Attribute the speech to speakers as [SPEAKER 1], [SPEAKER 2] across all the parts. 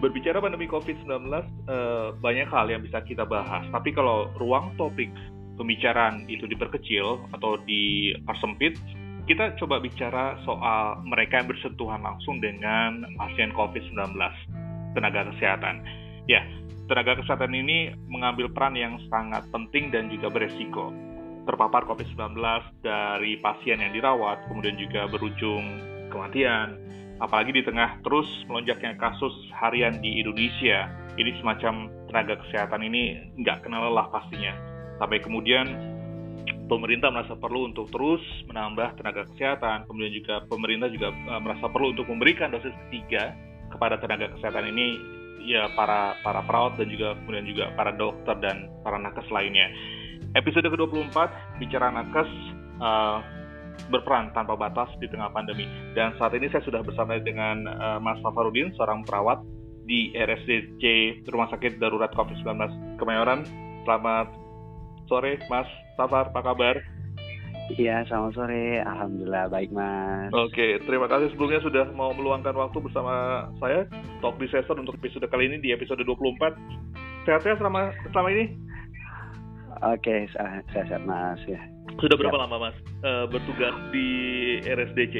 [SPEAKER 1] berbicara pandemi COVID-19 uh, banyak hal yang bisa kita bahas. Tapi kalau ruang topik pembicaraan itu diperkecil atau dipersempit, kita coba bicara soal mereka yang bersentuhan langsung dengan pasien COVID-19, tenaga kesehatan. Ya, tenaga kesehatan ini mengambil peran yang sangat penting dan juga beresiko. Terpapar COVID-19 dari pasien yang dirawat, kemudian juga berujung kematian, apalagi di tengah terus melonjaknya kasus harian di Indonesia. Ini semacam tenaga kesehatan ini nggak kenal lelah pastinya. Sampai kemudian pemerintah merasa perlu untuk terus menambah tenaga kesehatan, kemudian juga pemerintah juga uh, merasa perlu untuk memberikan dosis ketiga kepada tenaga kesehatan ini ya para para perawat dan juga kemudian juga para dokter dan para nakes lainnya. Episode ke-24 bicara nakes uh, berperan tanpa batas di tengah pandemi. Dan saat ini saya sudah bersama dengan uh, Mas Safarudin, seorang perawat di RSDC Rumah Sakit Darurat COVID-19 Kemayoran. Selamat sore, Mas Safar, apa kabar?
[SPEAKER 2] Iya, selamat sore. Alhamdulillah baik, Mas.
[SPEAKER 1] Oke, terima kasih sebelumnya sudah mau meluangkan waktu bersama saya Talk di Session untuk episode kali ini di episode 24. Sehat-sehat selama selama ini?
[SPEAKER 2] Oke, sehat-sehat Mas ya.
[SPEAKER 1] Sudah berapa ya. lama Mas uh, bertugas di RSDC?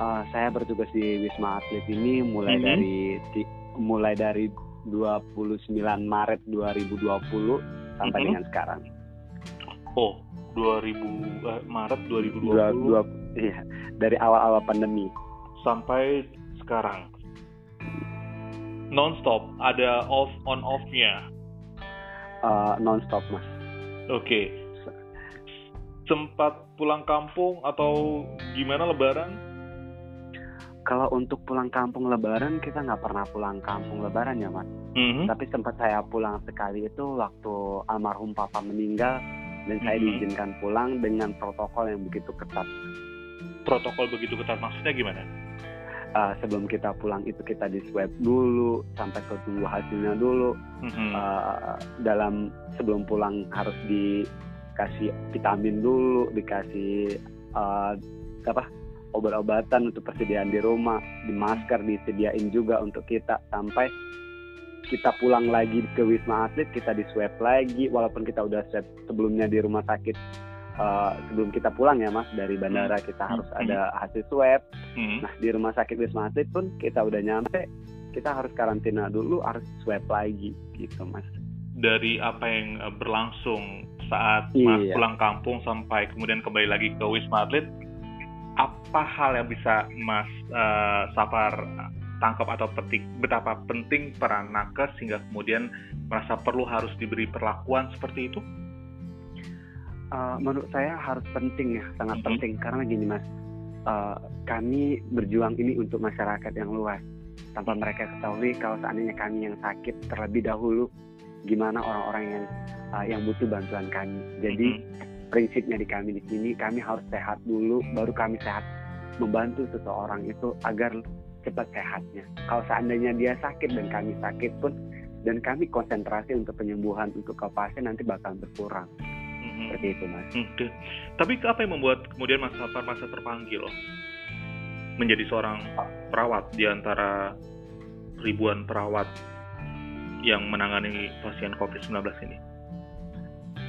[SPEAKER 2] Uh, eh, saya bertugas di Wisma Atlet ini mulai mm -hmm. dari di, mulai dari 29 Maret 2020 sampai mm -hmm. dengan sekarang.
[SPEAKER 1] Oh, 2000 eh, Maret 2020. Dua, dua,
[SPEAKER 2] iya, dari awal-awal pandemi
[SPEAKER 1] sampai sekarang. Non-stop, ada off on off-nya.
[SPEAKER 2] Uh, non-stop, Mas.
[SPEAKER 1] Oke. Okay sempat pulang kampung atau gimana lebaran?
[SPEAKER 2] Kalau untuk pulang kampung lebaran kita nggak pernah pulang kampung lebaran ya mas. Mm-hmm. Tapi sempat saya pulang sekali itu waktu almarhum papa meninggal dan saya diizinkan pulang dengan protokol yang begitu ketat.
[SPEAKER 1] Protokol begitu ketat maksudnya gimana?
[SPEAKER 2] Uh, sebelum kita pulang itu kita di swab dulu sampai ke tunggu hasilnya dulu. Mm-hmm. Uh, dalam sebelum pulang harus di kasih vitamin dulu dikasih uh, apa obat-obatan untuk persediaan di rumah di masker disediain juga untuk kita sampai kita pulang lagi ke wisma atlet kita di swab lagi walaupun kita udah swab sebelumnya di rumah sakit uh, sebelum kita pulang ya mas dari bandara hmm. kita harus hmm. ada hasil swab hmm. nah di rumah sakit wisma atlet pun kita udah nyampe kita harus karantina dulu harus swab lagi gitu mas
[SPEAKER 1] dari apa yang eh, berlangsung saat iya. Mas pulang kampung sampai kemudian kembali lagi ke Wisma Atlet, apa hal yang bisa Mas uh, Safar tangkap atau petik betapa penting peran nakes sehingga kemudian merasa perlu harus diberi perlakuan seperti itu?
[SPEAKER 2] Uh, menurut saya harus penting ya, sangat mm -hmm. penting karena gini Mas, uh, kami berjuang ini untuk masyarakat yang luas tanpa mereka ketahui kalau seandainya kami yang sakit terlebih dahulu gimana orang-orang yang uh, yang butuh bantuan kami. Jadi mm-hmm. prinsipnya di kami di sini kami harus sehat dulu, baru kami sehat membantu seseorang itu agar cepat sehatnya. Kalau seandainya dia sakit dan kami sakit pun dan kami konsentrasi untuk penyembuhan untuk ke pasien nanti bakal berkurang. Mm-hmm. Seperti itu mas.
[SPEAKER 1] Okay. Tapi apa yang membuat kemudian Mas Safar masa terpanggil menjadi seorang perawat di antara ribuan perawat yang menangani pasien COVID-19 ini?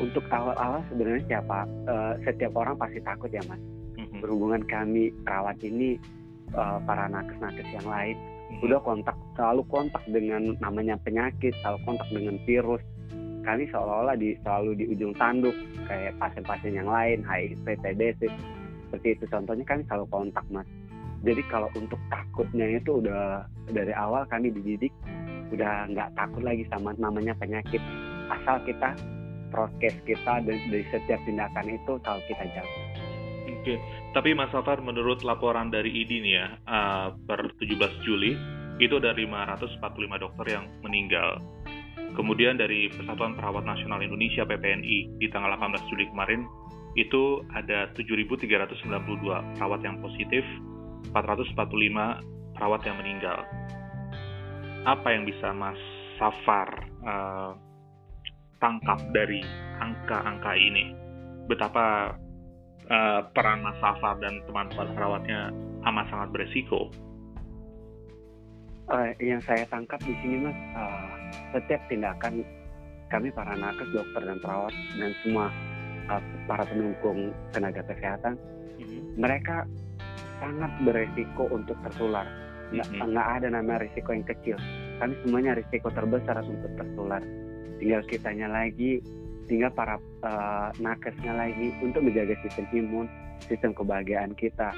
[SPEAKER 2] Untuk awal-awal sebenarnya siapa uh, setiap orang pasti takut ya mas. Mm-hmm. Berhubungan kami perawat ini uh, para nakes-nakes yang lain mm-hmm. udah kontak selalu kontak dengan namanya penyakit, selalu kontak dengan virus. Kami seolah-olah di selalu di ujung tanduk kayak pasien-pasien yang lain, HIV, TBC. Seperti itu contohnya kami selalu kontak mas. Jadi kalau untuk takutnya itu udah dari awal kami dididik udah nggak takut lagi sama namanya penyakit asal kita prokes kita dari setiap tindakan itu selalu kita jaga.
[SPEAKER 1] Oke, tapi Mas Safar menurut laporan dari IDI nih ya uh, per 17 Juli itu ada 545 dokter yang meninggal. Kemudian dari Persatuan Perawat Nasional Indonesia PPNI di tanggal 18 Juli kemarin itu ada 7.392 perawat yang positif, 445 perawat yang meninggal apa yang bisa Mas Safar uh, tangkap dari angka-angka ini? Betapa uh, peran Mas Safar dan teman-teman perawatnya amat sangat beresiko.
[SPEAKER 2] uh, yang saya tangkap di sini mas uh, setiap tindakan kami para nakes dokter dan perawat dan semua uh, para pendukung tenaga kesehatan mm-hmm. mereka sangat beresiko untuk tertular nggak mm-hmm. nggak ada nama risiko yang kecil kami semuanya risiko terbesar untuk tertular tinggal kitanya lagi tinggal para uh, nakesnya lagi untuk menjaga sistem imun sistem kebahagiaan kita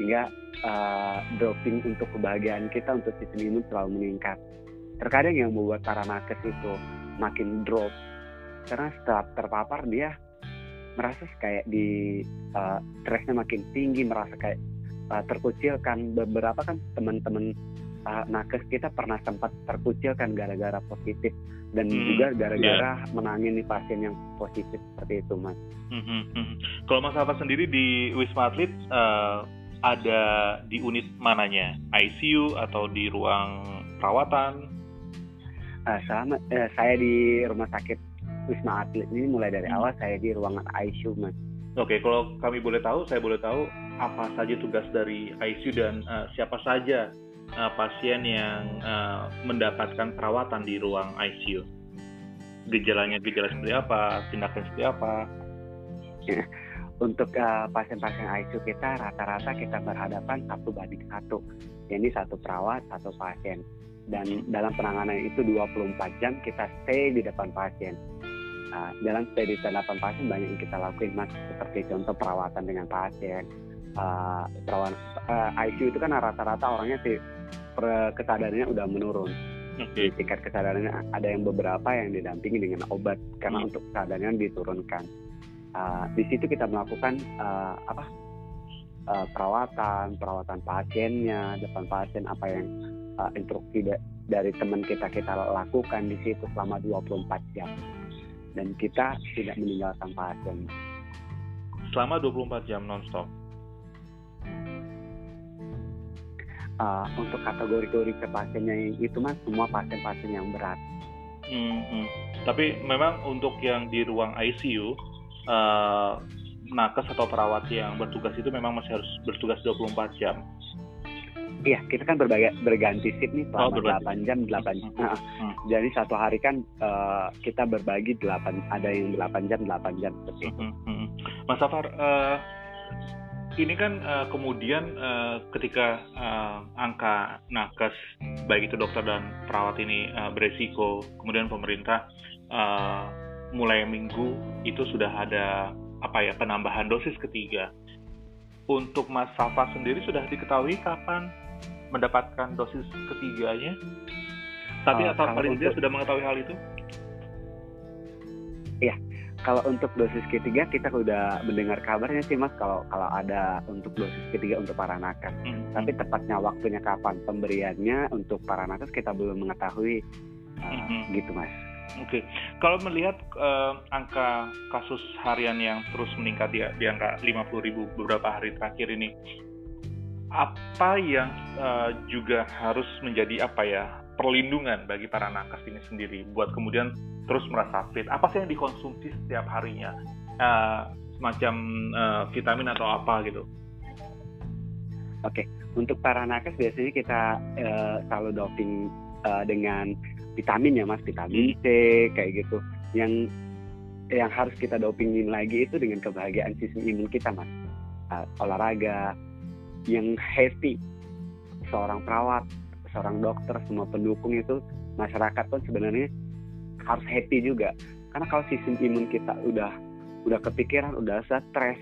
[SPEAKER 2] sehingga uh, dropping untuk kebahagiaan kita untuk sistem imun selalu meningkat. Terkadang yang membuat para nakes itu makin drop karena setelah terpapar dia merasa kayak di uh, stresnya makin tinggi, merasa kayak uh, terkucilkan. Beberapa kan teman-teman uh, nakes kita pernah sempat terkucilkan gara-gara positif dan hmm, juga gara-gara yeah. menangani pasien yang positif seperti itu, mas. Hmm, hmm,
[SPEAKER 1] hmm. Kalau Mas Alfa sendiri di Wisma Atlet uh, ada di unit mananya? ICU atau di ruang perawatan?
[SPEAKER 2] Uh, sama, uh, saya di rumah sakit Wisma Atlet ini mulai dari hmm. awal saya di ruangan ICU mas.
[SPEAKER 1] Oke, okay, kalau kami boleh tahu, saya boleh tahu apa saja tugas dari ICU dan uh, siapa saja uh, pasien yang uh, mendapatkan perawatan di ruang ICU. Gejalanya gejala seperti apa, tindakan seperti apa?
[SPEAKER 2] untuk uh, pasien-pasien ICU kita rata-rata kita berhadapan satu banding satu. Jadi satu perawat satu pasien. Dan dalam penanganan itu 24 jam kita stay di depan pasien. Uh, dalam stay di depan pasien banyak yang kita lakuin mas. Seperti contoh perawatan dengan pasien uh, uh, ICU itu kan rata-rata orangnya sih kesadarannya udah menurun. Okay. tingkat kesadarannya ada yang beberapa yang didampingi dengan obat karena hmm. untuk kesadarannya diturunkan. Uh, di situ kita melakukan uh, apa uh, perawatan perawatan pasiennya depan pasien apa yang uh, instruksi dari teman kita kita lakukan di situ selama 24 jam. Dan kita tidak meninggalkan pasien.
[SPEAKER 1] Selama 24 jam nonstop
[SPEAKER 2] uh, untuk kategori-kategori pasiennya itu mas semua pasien-pasien yang berat.
[SPEAKER 1] Hmm, hmm. Tapi memang untuk yang di ruang ICU uh, nakes atau perawat yang bertugas itu memang masih harus bertugas 24 jam.
[SPEAKER 2] Iya, kita kan berbagai, berganti shift nih selama oh, 8 jam, 8 hmm. Nah, hmm. Jadi satu hari kan uh, kita berbagi 8 ada yang 8 jam, 8 jam seperti itu. Hmm, hmm.
[SPEAKER 1] Mas Safar, uh, ini kan uh, kemudian uh, ketika uh, angka nakes baik itu dokter dan perawat ini uh, beresiko, kemudian pemerintah uh, mulai minggu itu sudah ada apa ya penambahan dosis ketiga. Untuk Mas Safa sendiri sudah diketahui kapan mendapatkan dosis ketiganya? Tapi uh, atau paling tidak sudah mengetahui hal itu?
[SPEAKER 2] Iya, kalau untuk dosis ketiga kita sudah mendengar kabarnya sih mas kalau kalau ada untuk dosis ketiga untuk para nakes. Hmm. Tapi tepatnya waktunya kapan pemberiannya untuk para nakes kita belum mengetahui uh, hmm. gitu mas.
[SPEAKER 1] Oke, okay. kalau melihat uh, angka kasus harian yang terus meningkat di, di angka 50 ribu beberapa hari terakhir ini, apa yang uh, juga harus menjadi apa ya perlindungan bagi para nakes ini sendiri buat kemudian terus merasa fit? Apa sih yang dikonsumsi setiap harinya? Uh, semacam uh, vitamin atau apa gitu?
[SPEAKER 2] Oke, okay. untuk para nakes biasanya kita uh, selalu doping uh, dengan vitamin ya mas vitamin C kayak gitu yang yang harus kita dopingin lagi itu dengan kebahagiaan sistem imun kita mas uh, olahraga yang happy seorang perawat seorang dokter semua pendukung itu masyarakat pun sebenarnya harus happy juga karena kalau sistem imun kita udah udah kepikiran udah stres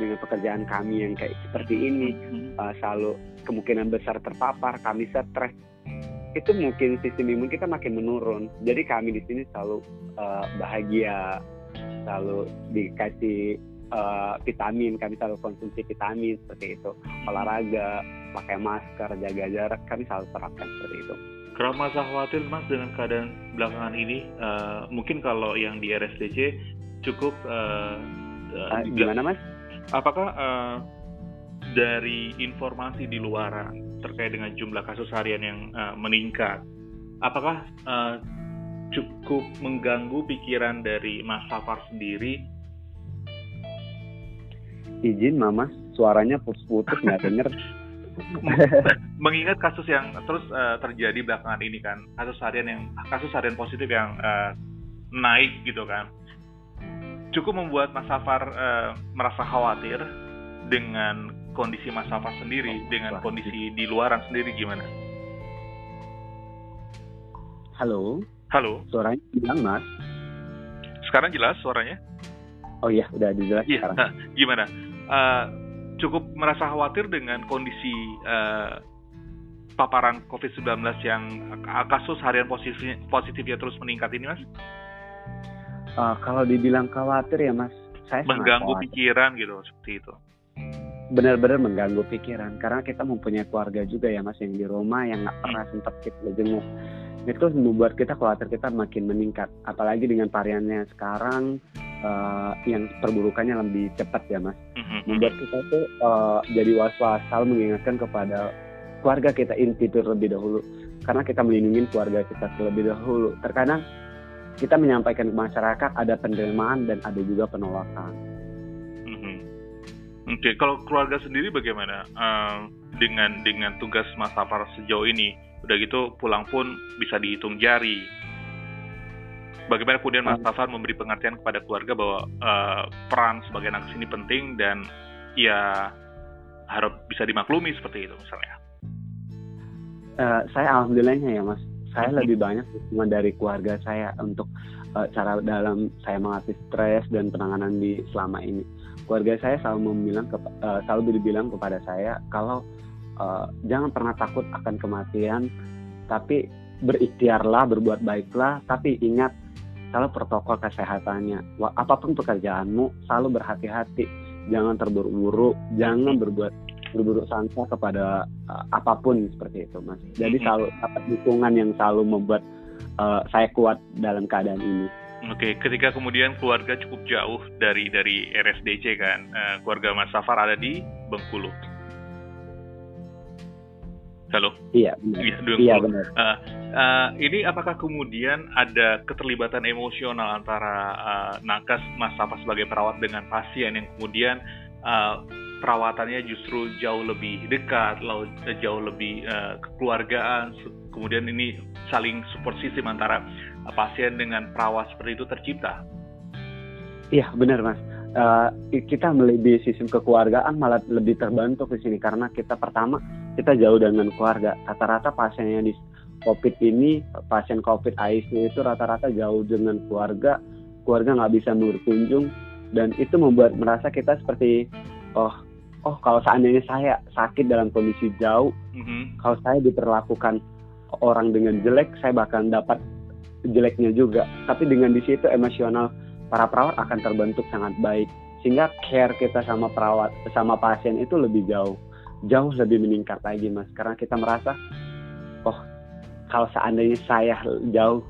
[SPEAKER 2] dengan pekerjaan kami yang kayak seperti ini uh, selalu kemungkinan besar terpapar kami stres itu mungkin sistem imun kita makin menurun. Jadi kami di sini selalu uh, bahagia, selalu dikasih uh, vitamin, kami selalu konsumsi vitamin seperti itu. Olahraga, pakai masker, jaga jarak, kami selalu terapkan seperti itu.
[SPEAKER 1] Masa khawatir mas dengan keadaan belakangan ini? Uh, mungkin kalau yang di RSDC cukup uh,
[SPEAKER 2] uh, gimana mas?
[SPEAKER 1] Apakah uh, dari informasi di luar terkait dengan jumlah kasus harian yang uh, meningkat, apakah uh, cukup mengganggu pikiran dari Mas Safar sendiri?
[SPEAKER 2] Izin Mama, suaranya putus-putus nggak denger.
[SPEAKER 1] mengingat kasus yang terus uh, terjadi belakangan ini kan kasus harian yang kasus harian positif yang uh, naik gitu kan cukup membuat Mas Safar uh, merasa khawatir dengan kondisi Mas Safar sendiri dengan kondisi di luaran sendiri gimana?
[SPEAKER 2] Halo.
[SPEAKER 1] Halo.
[SPEAKER 2] Suaranya bilang Mas.
[SPEAKER 1] Sekarang jelas suaranya?
[SPEAKER 2] Oh iya, udah jelas
[SPEAKER 1] iya. sekarang. Gimana? Uh, cukup merasa khawatir dengan kondisi uh, paparan COVID-19 yang kasus harian positif positifnya terus meningkat ini, Mas?
[SPEAKER 2] Uh, kalau dibilang khawatir ya, Mas, saya
[SPEAKER 1] mengganggu pikiran gitu seperti itu.
[SPEAKER 2] Benar-benar mengganggu pikiran karena kita mempunyai keluarga juga ya, Mas, yang di rumah yang nggak pernah sempat kita jenguk. Itu membuat kita khawatir kita makin meningkat, apalagi dengan variannya sekarang uh, yang perburukannya lebih cepat ya mas. Mm-hmm. Membuat kita tuh uh, jadi was-was selalu mengingatkan kepada keluarga kita inti terlebih dahulu karena kita melindungi keluarga kita terlebih dahulu. Terkadang kita menyampaikan ke masyarakat ada penerimaan dan ada juga penolakan.
[SPEAKER 1] Mm-hmm. Oke, okay. kalau keluarga sendiri bagaimana uh, dengan dengan tugas Mas Safar sejauh ini? Udah gitu pulang pun bisa dihitung jari bagaimana kemudian Mas Safar memberi pengertian kepada keluarga bahwa uh, peran sebagai anak ini penting dan ya harus bisa dimaklumi seperti itu misalnya.
[SPEAKER 2] Uh, saya alhamdulillahnya ya Mas, saya hmm. lebih banyak dukungan dari keluarga saya untuk uh, cara dalam saya mengatasi stres dan penanganan di selama ini. Keluarga saya selalu membilang ke, uh, selalu dibilang kepada saya kalau uh, jangan pernah takut akan kematian, tapi berikhtiarlah, berbuat baiklah, tapi ingat selalu protokol kesehatannya. Apa pun pekerjaanmu, selalu berhati-hati. Jangan terburu-buru, jangan berbuat berburuk sangka kepada uh, apa pun seperti itu, Mas. Jadi selalu dapat dukungan yang selalu membuat uh, saya kuat dalam keadaan ini.
[SPEAKER 1] Oke, ketika kemudian keluarga cukup jauh dari dari RSDC kan, uh, keluarga Mas Safar ada di Bengkulu. Halo.
[SPEAKER 2] Iya, benar. Iya,
[SPEAKER 1] iya benar. Uh, uh, ini apakah kemudian ada keterlibatan emosional antara uh, nakes Mas Safa sebagai perawat dengan pasien yang kemudian uh, perawatannya justru jauh lebih dekat, jauh lebih uh, kekeluargaan, kemudian ini saling support system antara pasien dengan perawat seperti itu tercipta?
[SPEAKER 2] Iya, benar Mas uh, kita melebihi sistem kekeluargaan malah lebih terbantu di sini karena kita pertama kita jauh dengan keluarga. Rata-rata pasien yang di COVID ini, pasien COVID ICU itu rata-rata jauh dengan keluarga, keluarga nggak bisa berkunjung dan itu membuat merasa kita seperti oh oh kalau seandainya saya sakit dalam kondisi jauh, mm-hmm. kalau saya diperlakukan orang dengan jelek, saya bahkan dapat jeleknya juga. Tapi dengan di situ emosional para perawat akan terbentuk sangat baik sehingga care kita sama perawat sama pasien itu lebih jauh jauh lebih meningkat lagi mas. Karena kita merasa oh kalau seandainya saya jauh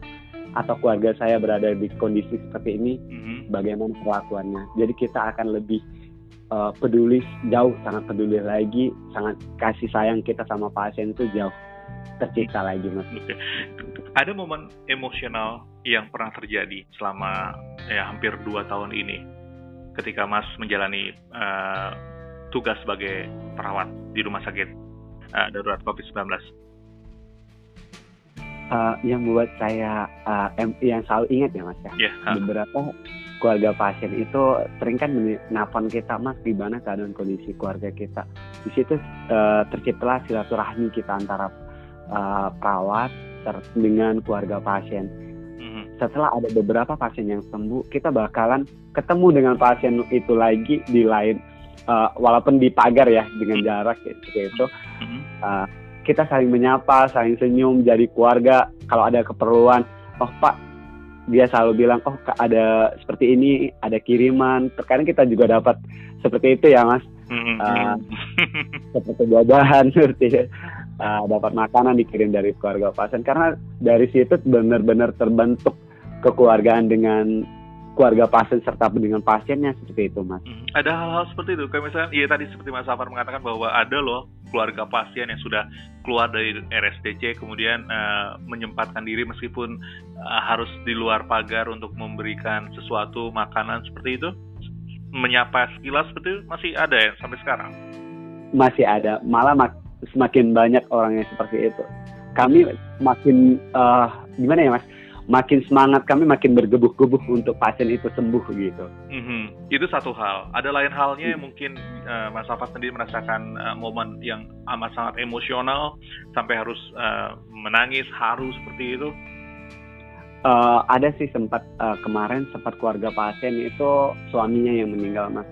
[SPEAKER 2] atau keluarga saya berada di kondisi seperti ini mm-hmm. bagaimana perlakuannya? Jadi kita akan lebih uh, peduli jauh sangat peduli lagi sangat kasih sayang kita sama pasien itu jauh tercipta lagi mas.
[SPEAKER 1] Ada momen emosional yang pernah terjadi selama ya hampir dua tahun ini ketika Mas menjalani uh, tugas sebagai perawat di rumah sakit uh, darurat COVID-19?
[SPEAKER 2] Uh, yang buat saya uh, yang selalu ingat ya mas ya yeah, uh. beberapa keluarga pasien itu sering kan menelpon kita mas di mana keadaan kondisi keluarga kita di situ uh, terciptalah silaturahmi kita antara uh, perawat dengan keluarga pasien setelah ada beberapa pasien yang sembuh, kita bakalan ketemu dengan pasien itu lagi di lain, uh, walaupun di pagar ya dengan mm-hmm. jarak seperti itu. Uh, kita saling menyapa, saling senyum, jadi keluarga. Kalau ada keperluan, oh Pak, dia selalu bilang, oh ada seperti ini, ada kiriman. Terkadang kita juga dapat seperti itu ya Mas. Uh, seperti buah-buahan, seperti uh, dapat makanan dikirim dari keluarga pasien karena dari situ benar-benar terbentuk kekeluargaan dengan keluarga pasien serta dengan pasiennya seperti itu mas.
[SPEAKER 1] Hmm, ada hal-hal seperti itu kayak misalnya iya tadi seperti Mas Safar mengatakan bahwa ada loh keluarga pasien yang sudah keluar dari RSDC kemudian uh, menyempatkan diri meskipun uh, harus di luar pagar untuk memberikan sesuatu makanan seperti itu menyapa sekilas seperti itu masih ada ya sampai sekarang.
[SPEAKER 2] Masih ada malah mak semakin banyak orang yang seperti itu. Kami makin uh, gimana ya mas? Makin semangat kami makin bergebuh-gebuh untuk pasien itu sembuh gitu.
[SPEAKER 1] Mm-hmm. Itu satu hal. Ada lain halnya yang mungkin uh, Mas Afat sendiri merasakan uh, momen yang amat sangat emosional sampai harus uh, menangis, haru seperti itu.
[SPEAKER 2] Uh, ada sih sempat uh, kemarin sempat keluarga pasien itu suaminya yang meninggal mas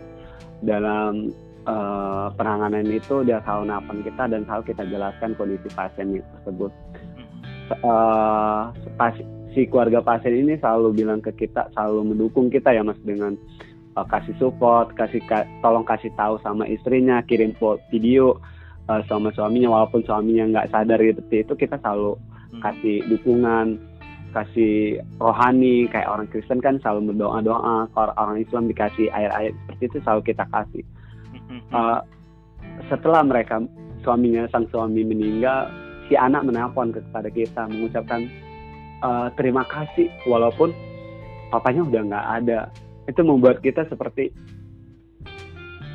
[SPEAKER 2] dalam uh, penanganan itu dia selalu nelfon kita dan selalu kita jelaskan kondisi pasien tersebut. Uh, pas, si keluarga pasien ini selalu bilang ke kita, selalu mendukung kita ya mas dengan uh, kasih support, kasih ka, tolong kasih tahu sama istrinya, kirim video uh, sama suaminya walaupun suaminya nggak sadar gitu itu kita selalu hmm. kasih dukungan kasih rohani kayak orang Kristen kan selalu berdoa doa kalau orang Islam dikasih air-air seperti itu selalu kita kasih uh, setelah mereka suaminya sang suami meninggal si anak menelpon kepada kita mengucapkan uh, terima kasih walaupun papanya udah nggak ada. Itu membuat kita seperti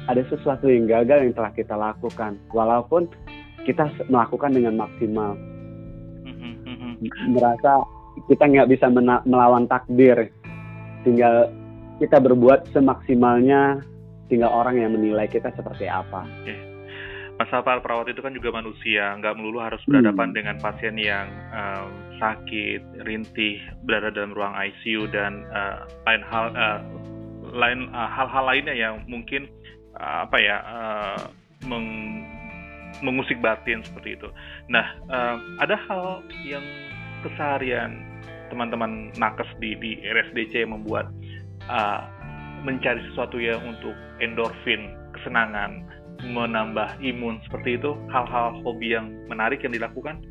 [SPEAKER 2] ada sesuatu yang gagal yang telah kita lakukan walaupun kita melakukan dengan maksimal. Merasa kita nggak bisa melawan takdir. Tinggal kita berbuat semaksimalnya tinggal orang yang menilai kita seperti apa. Okay.
[SPEAKER 1] Mas Alpar perawat itu kan juga manusia, nggak melulu harus berhadapan hmm. dengan pasien yang um, sakit, rintih, berada dalam ruang ICU dan uh, lain hal uh, lain uh, hal-hal lainnya yang mungkin uh, apa ya uh, meng, mengusik batin seperti itu. Nah, uh, ada hal yang keseharian teman-teman nakes di di RSDC yang membuat uh, mencari sesuatu yang untuk endorfin, kesenangan, menambah imun seperti itu, hal-hal hobi yang menarik yang dilakukan?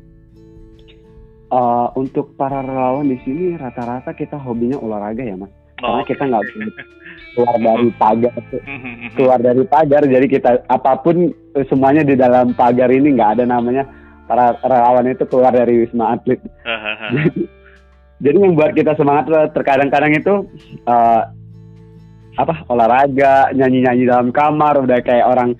[SPEAKER 2] Uh, untuk para relawan di sini rata-rata kita hobinya olahraga ya mas, oh, karena kita nggak keluar dari pagar, keluar dari pagar, jadi kita apa pun semuanya di dalam pagar ini nggak ada namanya para relawan itu keluar dari wisma atlet. Jadi yang buat kita semangat terkadang-kadang itu uh, apa olahraga, nyanyi-nyanyi dalam kamar, udah kayak orang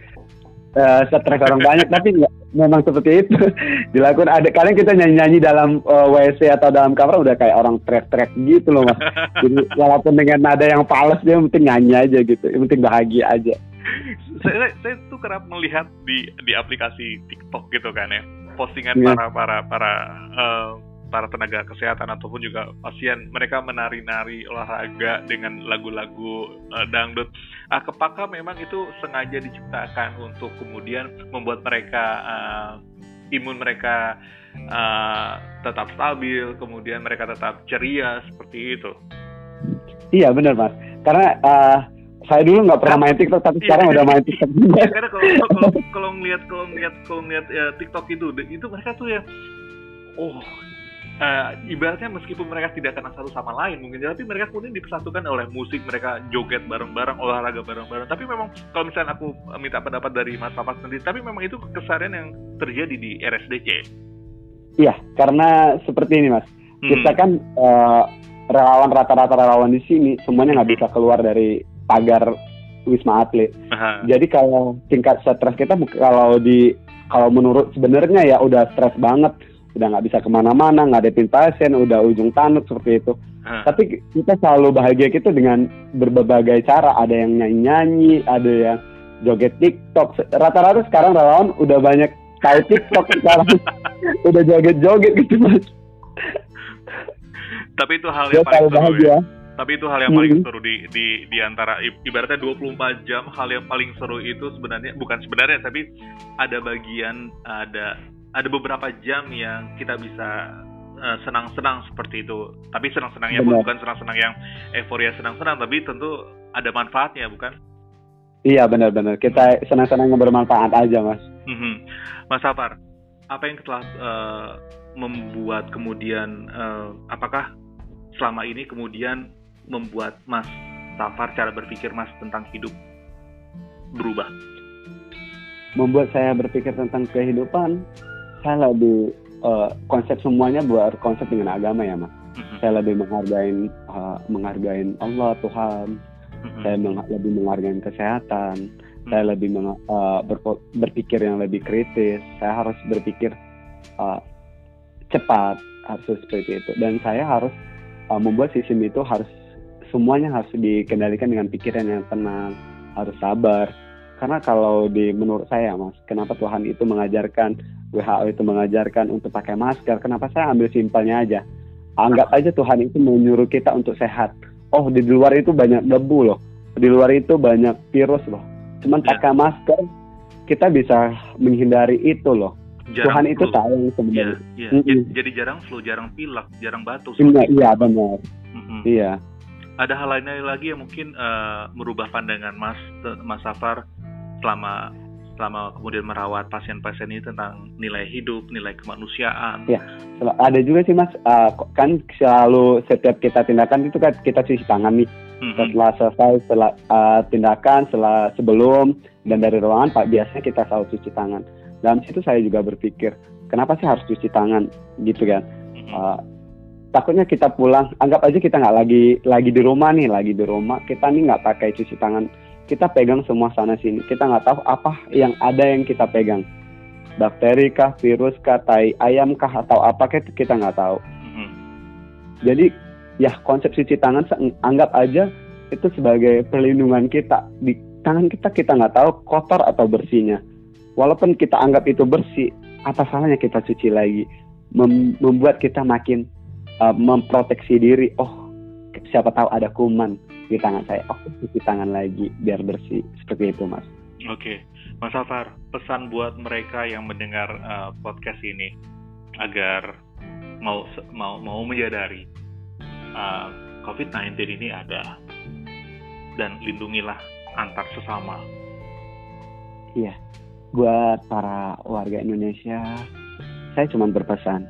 [SPEAKER 2] uh, stres orang banyak, tapi nggak memang seperti itu dilakukan. Ada kalian kita nyanyi-nyanyi dalam uh, eh, WC atau dalam kamar udah kayak orang teriak-teriak gitu loh mas. Jadi walaupun dengan nada yang fals dia penting nyanyi aja gitu, yang penting bahagia aja.
[SPEAKER 1] saya, saya tuh kerap melihat di di aplikasi TikTok gitu kan ya postingan yeah. para para para uh, para tenaga kesehatan ataupun juga pasien mereka menari-nari olahraga dengan lagu-lagu uh, dangdut. Ah, kepaka memang itu sengaja diciptakan untuk kemudian membuat mereka uh, imun mereka uh, tetap stabil, kemudian mereka tetap ceria seperti itu.
[SPEAKER 2] Iya benar mas, karena uh, saya dulu nggak pernah main TikTok tapi iya, sekarang udah main TikTok.
[SPEAKER 1] Karena kalau kalau kalau ngeliat kalau ngeliat kalau ngeliat ya, TikTok itu itu mereka tuh ya oh uh, ibaratnya meskipun mereka tidak kenal satu sama lain mungkin tapi mereka kemudian dipersatukan oleh musik mereka joget bareng-bareng olahraga bareng-bareng tapi memang kalau misalnya aku minta pendapat dari Mas Papa sendiri tapi memang itu keseharian yang terjadi di RSDC
[SPEAKER 2] iya karena seperti ini Mas hmm. kita kan uh, relawan rata-rata relawan di sini semuanya nggak bisa keluar dari pagar wisma atlet. Aha. Jadi kalau tingkat stres kita kalau di kalau menurut sebenarnya ya udah stres banget, udah nggak bisa ke mana-mana, nggak ada pasien, udah ujung tanduk seperti itu. Aha. Tapi kita selalu bahagia gitu dengan berbagai cara. Ada yang nyanyi-nyanyi, ada yang joget TikTok. Rata-rata sekarang relawan udah banyak tahu TikTok sekarang, udah joget-joget gitu mas.
[SPEAKER 1] Tapi itu hal yang paling seru ya tapi itu hal yang paling seru di di di antara ibaratnya 24 jam hal yang paling seru itu sebenarnya bukan sebenarnya tapi ada bagian ada ada beberapa jam yang kita bisa uh, senang-senang seperti itu. Tapi senang-senangnya pun bukan senang-senang yang euforia senang-senang tapi tentu ada manfaatnya bukan?
[SPEAKER 2] Iya benar-benar kita senang-senang yang bermanfaat aja mas.
[SPEAKER 1] Mm-hmm. Mas Safar, apa yang telah uh, membuat kemudian uh, apakah selama ini kemudian membuat Mas Safar cara berpikir Mas tentang hidup berubah?
[SPEAKER 2] Membuat saya berpikir tentang kehidupan, saya lebih uh, konsep semuanya buat konsep dengan agama ya Mas. Mm-hmm. Saya lebih menghargai uh, menghargai Allah Tuhan. Mm-hmm. Saya meng lebih menghargai kesehatan. saya lebih uh, berpikir yang lebih kritis saya harus berpikir uh, cepat harus seperti itu dan saya harus uh, membuat sistem itu harus semuanya harus dikendalikan dengan pikiran yang tenang harus sabar karena kalau di menurut saya mas kenapa Tuhan itu mengajarkan WHO itu mengajarkan untuk pakai masker. Kenapa? Saya ambil simpelnya aja. Anggap aja Tuhan itu menyuruh kita untuk sehat. Oh di luar itu banyak debu loh. Di luar itu banyak virus loh. Cuman ya. pakai masker kita bisa menghindari itu loh. Jarang Tuhan flu. itu tahu sebenarnya.
[SPEAKER 1] ya, ya. Mm -hmm. jadi jarang flu jarang pilek jarang batuk.
[SPEAKER 2] Iya iya benar. Mm -hmm. iya.
[SPEAKER 1] Ada hal lainnya lagi yang mungkin uh, merubah pandangan Mas Mas Safar selama selama kemudian merawat pasien-pasien ini tentang nilai hidup, nilai kemanusiaan.
[SPEAKER 2] Ya, ada juga sih mas, uh, kan selalu setiap kita tindakan itu kan kita cuci tangan nih. Mm-hmm. Setelah selesai setelah uh, tindakan, setelah sebelum dan dari ruangan, pak biasanya kita selalu cuci tangan. Dalam situ saya juga berpikir, kenapa sih harus cuci tangan gitu kan? Mm-hmm. Uh, takutnya kita pulang, anggap aja kita nggak lagi lagi di rumah nih, lagi di rumah, kita nih nggak pakai cuci tangan kita pegang semua sana sini. Kita nggak tahu apa yang ada yang kita pegang. Bakteri kah, virus kah, tai ayam kah, atau apa kita nggak tahu. Mm-hmm. Jadi ya konsep cuci tangan anggap aja itu sebagai perlindungan kita. Di tangan kita kita nggak tahu kotor atau bersihnya. Walaupun kita anggap itu bersih, apa salahnya kita cuci lagi? Mem membuat kita makin uh, memproteksi diri. Oh, siapa tahu ada kuman di tangan saya. Oh cuci tangan lagi biar bersih. Seperti itu mas.
[SPEAKER 1] Oke. Okay. mas Safar pesan buat mereka yang mendengar uh, podcast ini agar mau mau mau menyadari uh, eh, COVID-19 ini ada dan lindungilah antar sesama.
[SPEAKER 2] Iya. Buat para warga Indonesia saya cuma berpesan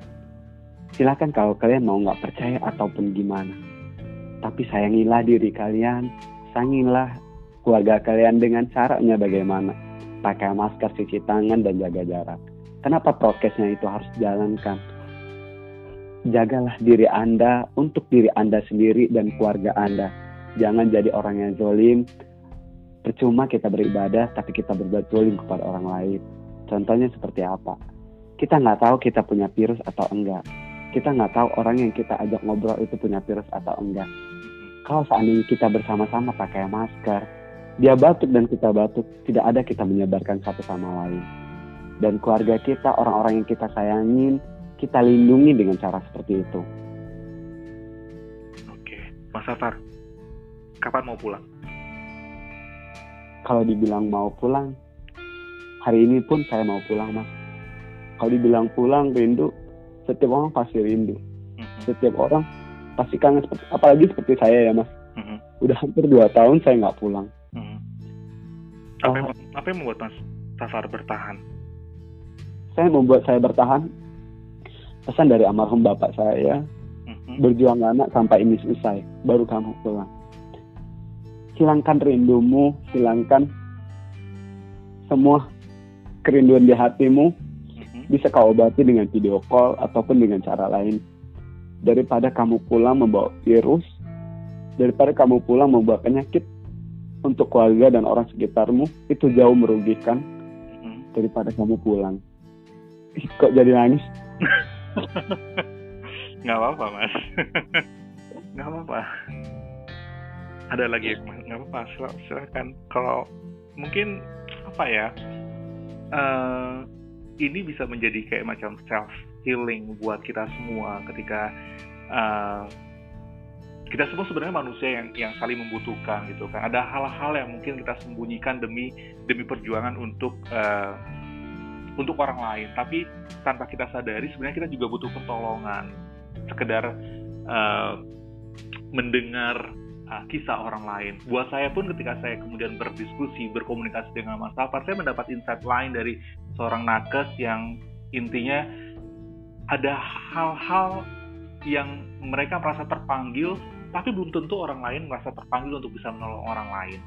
[SPEAKER 2] silakan kalau kalian mau nggak percaya ataupun gimana tapi sayangilah diri kalian, sayangilah keluarga kalian dengan caranya bagaimana. Pakai masker, cuci tangan, dan jaga jarak. Kenapa prokesnya itu harus dijalankan? Jagalah diri Anda untuk diri Anda sendiri dan keluarga Anda. Jangan jadi orang yang zolim. Percuma kita beribadah, tapi kita berbuat zolim kepada orang lain. Contohnya seperti apa? Kita nggak tahu kita punya virus atau enggak kita nggak tahu orang yang kita ajak ngobrol itu punya virus atau enggak kalau seandainya kita bersama-sama pakai masker, dia batuk dan kita batuk, tidak ada kita menyebarkan satu sama lain. Dan keluarga kita, orang-orang yang kita sayangin, kita lindungi dengan cara seperti itu.
[SPEAKER 1] Oke, Mas Safar, kapan mau pulang?
[SPEAKER 2] Kalau dibilang mau pulang, hari ini pun saya mau pulang, Mas. Kalau dibilang pulang, rindu, setiap orang pasti rindu. Mm-hmm. Setiap orang pasti kangen seperti apalagi seperti saya ya mas mm-hmm. udah hampir dua tahun saya nggak pulang mm-hmm.
[SPEAKER 1] apa, yang, apa yang membuat mas Safar bertahan
[SPEAKER 2] saya membuat saya bertahan pesan dari almarhum bapak saya mm-hmm. berjuang anak sampai ini selesai baru kamu pulang hilangkan rindumu hilangkan semua kerinduan di hatimu. Bisa kau obati dengan video call ataupun dengan cara lain daripada kamu pulang membawa virus, daripada kamu pulang membawa penyakit untuk keluarga dan orang sekitarmu, itu jauh merugikan daripada kamu pulang. Kok jadi nangis?
[SPEAKER 1] Nggak apa-apa, Mas. Nggak apa-apa. Ada lagi, nggak apa-apa. Silahkan. Kalau mungkin apa ya? Uh, ini bisa menjadi kayak macam self healing buat kita semua ketika uh, kita semua sebenarnya manusia yang yang saling membutuhkan gitu kan. Ada hal-hal yang mungkin kita sembunyikan demi demi perjuangan untuk uh, untuk orang lain. Tapi tanpa kita sadari sebenarnya kita juga butuh pertolongan. Sekedar uh, mendengar uh, kisah orang lain. Buat saya pun ketika saya kemudian berdiskusi, berkomunikasi dengan Mas Safar, saya mendapat insight lain dari seorang nakes yang intinya ada hal-hal yang mereka merasa terpanggil, tapi belum tentu orang lain merasa terpanggil untuk bisa menolong orang lain.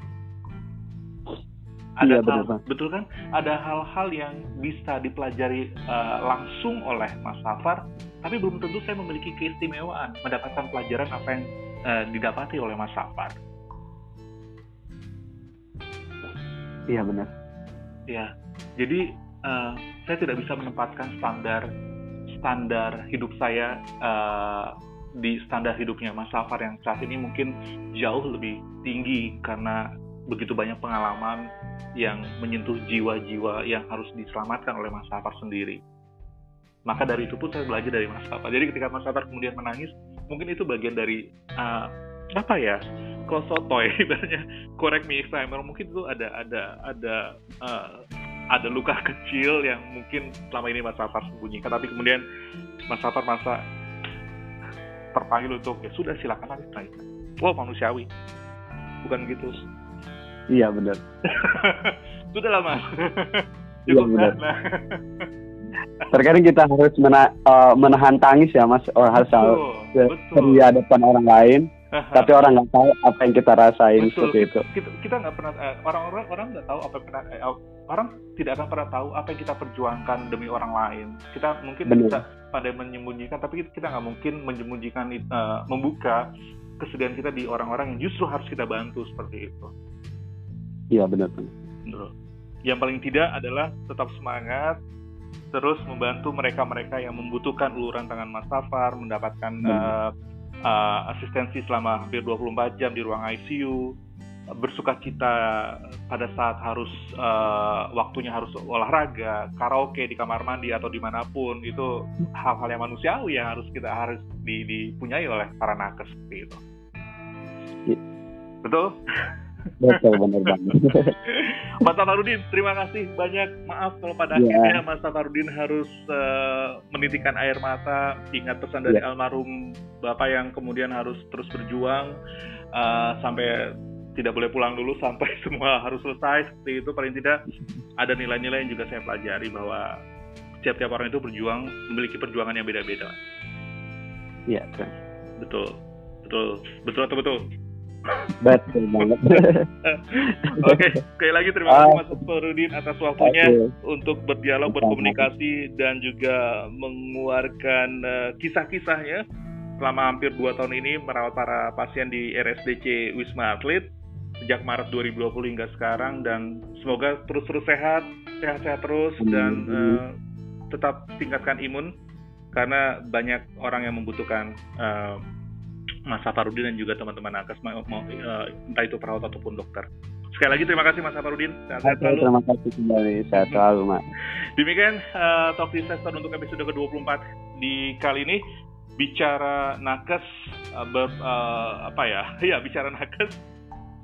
[SPEAKER 1] Ada iya, hal, betul kan? Ada hal-hal yang bisa dipelajari uh, langsung oleh Mas Safar, tapi belum tentu saya memiliki keistimewaan mendapatkan pelajaran apa yang uh, didapati oleh Mas Safar.
[SPEAKER 2] Iya benar.
[SPEAKER 1] Ya, jadi uh, saya tidak bisa menempatkan standar standar hidup saya uh, di standar hidupnya Mas Safar yang saat ini mungkin jauh lebih tinggi karena begitu banyak pengalaman yang menyentuh jiwa-jiwa yang harus diselamatkan oleh Mas Safar sendiri. Maka dari itu pun saya belajar dari Mas Safar. Jadi ketika Mas Safar kemudian menangis, mungkin itu bagian dari uh, apa ya? Kalau sotoy, ibaratnya correct me if I'm wrong, mungkin itu ada ada ada uh, ada luka kecil yang mungkin selama ini Mas Safar sembunyikan, tapi kemudian Mas Safar masa terpanggil untuk ya sudah silakan lagi naik. Wow manusiawi, bukan gitu.
[SPEAKER 2] Iya benar.
[SPEAKER 1] sudah lah mas.
[SPEAKER 2] iya benar. Nah. Terkadang kita harus mena uh, menahan tangis ya mas, oh, harus betul. di depan orang lain tapi orang nggak tahu apa yang kita rasain Betul. seperti itu.
[SPEAKER 1] kita nggak pernah eh, orang-orang orang nggak tahu apa yang pernah eh, orang tidak akan pernah tahu apa yang kita perjuangkan demi orang lain. Kita mungkin Benar. bisa pada menyembunyikan tapi kita nggak mungkin menyembunyikan uh, membuka kesedihan kita di orang-orang yang justru harus kita bantu seperti itu.
[SPEAKER 2] Iya benar
[SPEAKER 1] benar yang paling tidak adalah tetap semangat terus membantu mereka-mereka yang membutuhkan uluran tangan Mas Safar mendapatkan uh, uh, asistensi selama hampir 24 jam di ruang ICU, bersuka cita pada saat harus uh, waktunya harus olahraga, karaoke di kamar mandi atau di mana pun itu hal-hal yang manusiawi yang harus kita harus dipunyai oleh para nakes seperti itu. Ya. Betul?
[SPEAKER 2] Betul benar banget.
[SPEAKER 1] Mas Safarudin, terima kasih banyak. Maaf kalau pada yeah. akhirnya Mas Safarudin harus uh, menitikan air mata, ingat pesan dari yeah. almarhum Bapak yang kemudian harus terus berjuang uh, sampai tidak boleh pulang dulu sampai semua harus selesai seperti itu paling tidak ada nilai-nilai yang juga saya pelajari bahwa setiap-tiap orang itu berjuang memiliki perjuangan yang beda-beda.
[SPEAKER 2] Iya,
[SPEAKER 1] betul. Betul. Betul atau betul?
[SPEAKER 2] Betul banget.
[SPEAKER 1] Oke, okay. sekali lagi terima kasih Mas Farudin atas waktunya okay. untuk berdialog, berkomunikasi dan juga mengeluarkan uh, kisah-kisahnya selama hampir dua tahun ini merawat para pasien di RSDC Wisma Atlet sejak Maret 2020 hingga sekarang dan semoga terus-terus sehat, sehat-sehat terus dan uh, tetap tingkatkan imun karena banyak orang yang membutuhkan uh, Mas Safarudin dan juga teman-teman nakes mau, mau uh, entah itu perawat ataupun dokter. Sekali lagi terima kasih Mas Safarudin.
[SPEAKER 2] Sehat selalu. Terima kasih kembali. Sehat selalu, Mas.
[SPEAKER 1] Demikian uh, Talk Disaster untuk episode ke-24 di kali ini bicara nakes uh, ber, uh, apa ya? Ya, bicara nakes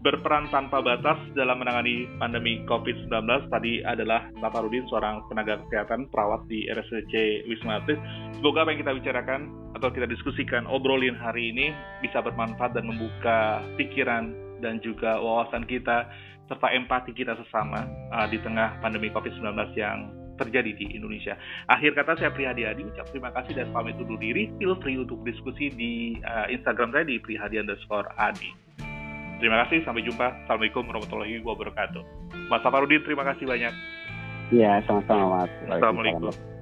[SPEAKER 1] berperan tanpa batas dalam menangani pandemi COVID-19 tadi adalah Safarudin, seorang tenaga kesehatan perawat di RSCC Wisma Atlet. Semoga apa yang kita bicarakan atau kita diskusikan obrolin hari ini bisa bermanfaat dan membuka pikiran dan juga wawasan kita serta empati kita sesama uh, di tengah pandemi COVID-19 yang terjadi di Indonesia. Akhir kata saya Prihadi Adi ucap terima kasih dan pamit undur diri. Feel free untuk diskusi di uh, Instagram saya di prihadi underscore adi. Terima kasih, sampai jumpa. Assalamualaikum warahmatullahi wabarakatuh. Mas Safarudin, terima kasih banyak.
[SPEAKER 2] Iya, sama-sama Mas.
[SPEAKER 1] Assalamualaikum.